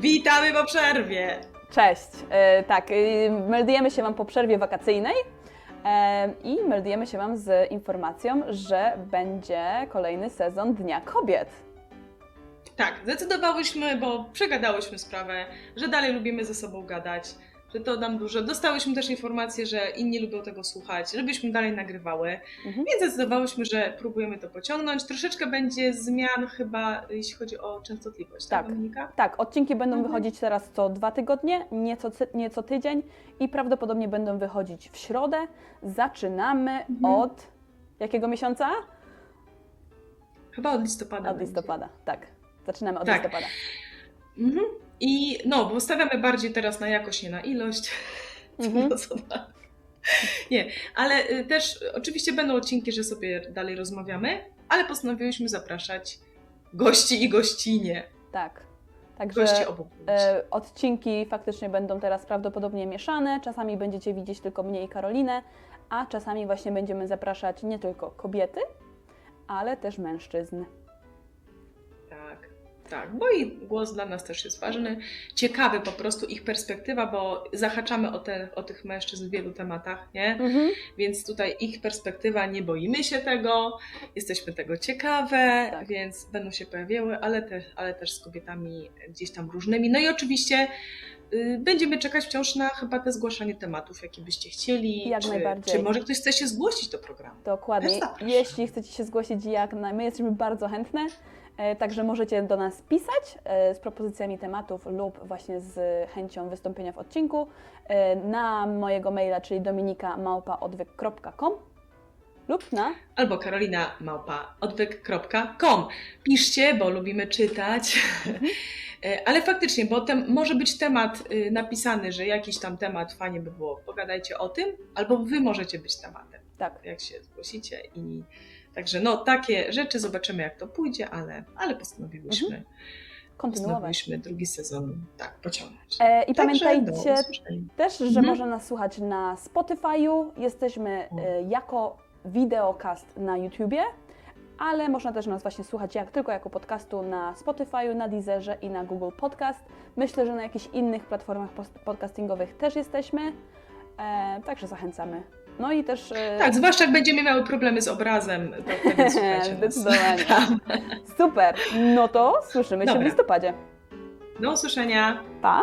Witamy po przerwie! Cześć. E, tak, e, meldujemy się Wam po przerwie wakacyjnej e, i meldujemy się Wam z informacją, że będzie kolejny sezon Dnia Kobiet. Tak, zdecydowałyśmy, bo przegadałyśmy sprawę, że dalej lubimy ze sobą gadać, że to nam dużo. Dostałyśmy też informację, że inni lubią tego słuchać, żebyśmy dalej nagrywały, Mhm. więc zdecydowałyśmy, że próbujemy to pociągnąć. Troszeczkę będzie zmian chyba, jeśli chodzi o częstotliwość, tak, Tak. Dominika? Tak, odcinki będą Mhm. wychodzić teraz co dwa tygodnie, nieco, nieco tydzień i prawdopodobnie będą wychodzić w środę. Zaczynamy Mhm. od jakiego miesiąca? Chyba od listopada. Od będzie. listopada, tak. Zaczynamy od Tak. listopada. Mhm. I no, bo stawiamy bardziej teraz na jakość, nie na ilość. Mhm. No? Nie, ale y, też oczywiście będą odcinki, że sobie dalej rozmawiamy, ale postanowiłyśmy zapraszać gości i gościnie. Tak. Także Gości obu płci. E, odcinki faktycznie będą teraz prawdopodobnie mieszane. Czasami będziecie widzieć tylko mnie i Karolinę, a czasami właśnie będziemy zapraszać nie tylko kobiety, ale też mężczyzn. Tak, bo i głos dla nas też jest ważny. Ciekawy po prostu ich perspektywa, bo zahaczamy o, te, o tych mężczyzn w wielu tematach, nie? Mhm. Więc tutaj ich perspektywa, nie boimy się tego, jesteśmy tego ciekawe, Tak. więc będą się pojawiały, ale, te, ale też z kobietami gdzieś tam różnymi. No i oczywiście y, będziemy czekać wciąż na chyba te zgłaszanie tematów, jakie byście chcieli. Jak czy, najbardziej. Czy może ktoś chce się zgłosić do programu? Dokładnie. Jeśli chcecie się zgłosić, jak naj... my jesteśmy bardzo chętne. E, Także możecie do nas pisać e, z propozycjami tematów lub właśnie z chęcią wystąpienia w odcinku e, na mojego maila, czyli dominika.małpaodwyk.com lub na Albo karolina małpa odwyk.com. Piszcie, bo lubimy czytać. E, Ale faktycznie, bo tem, może być temat y, napisany, że jakiś tam temat fajnie by było, pogadajcie o tym, albo wy możecie być tematem, tak. jak się zgłosicie. I także no takie rzeczy zobaczymy, jak to pójdzie, ale, ale postanowiłyśmy, kontynuować. postanowiłyśmy drugi sezon tak pociągnąć. E, I Także pamiętajcie usłyszenia. też, że Mhm. można nas słuchać na Spotify'u. Jesteśmy e, jako wideocast na YouTubie, ale można też nas właśnie słuchać jak, tylko jako podcastu na Spotify'u, na Deezerze i na Google Podcast. Myślę, że na jakichś innych platformach podcastingowych też jesteśmy, e, także zachęcamy. No i też... E, Tak, zwłaszcza jak będziemy miały problemy z obrazem, to wtedy słuchajcie nas. Zdecydowanie. Super. No to słyszymy się w Dobra. listopadzie. Do usłyszenia. Pa!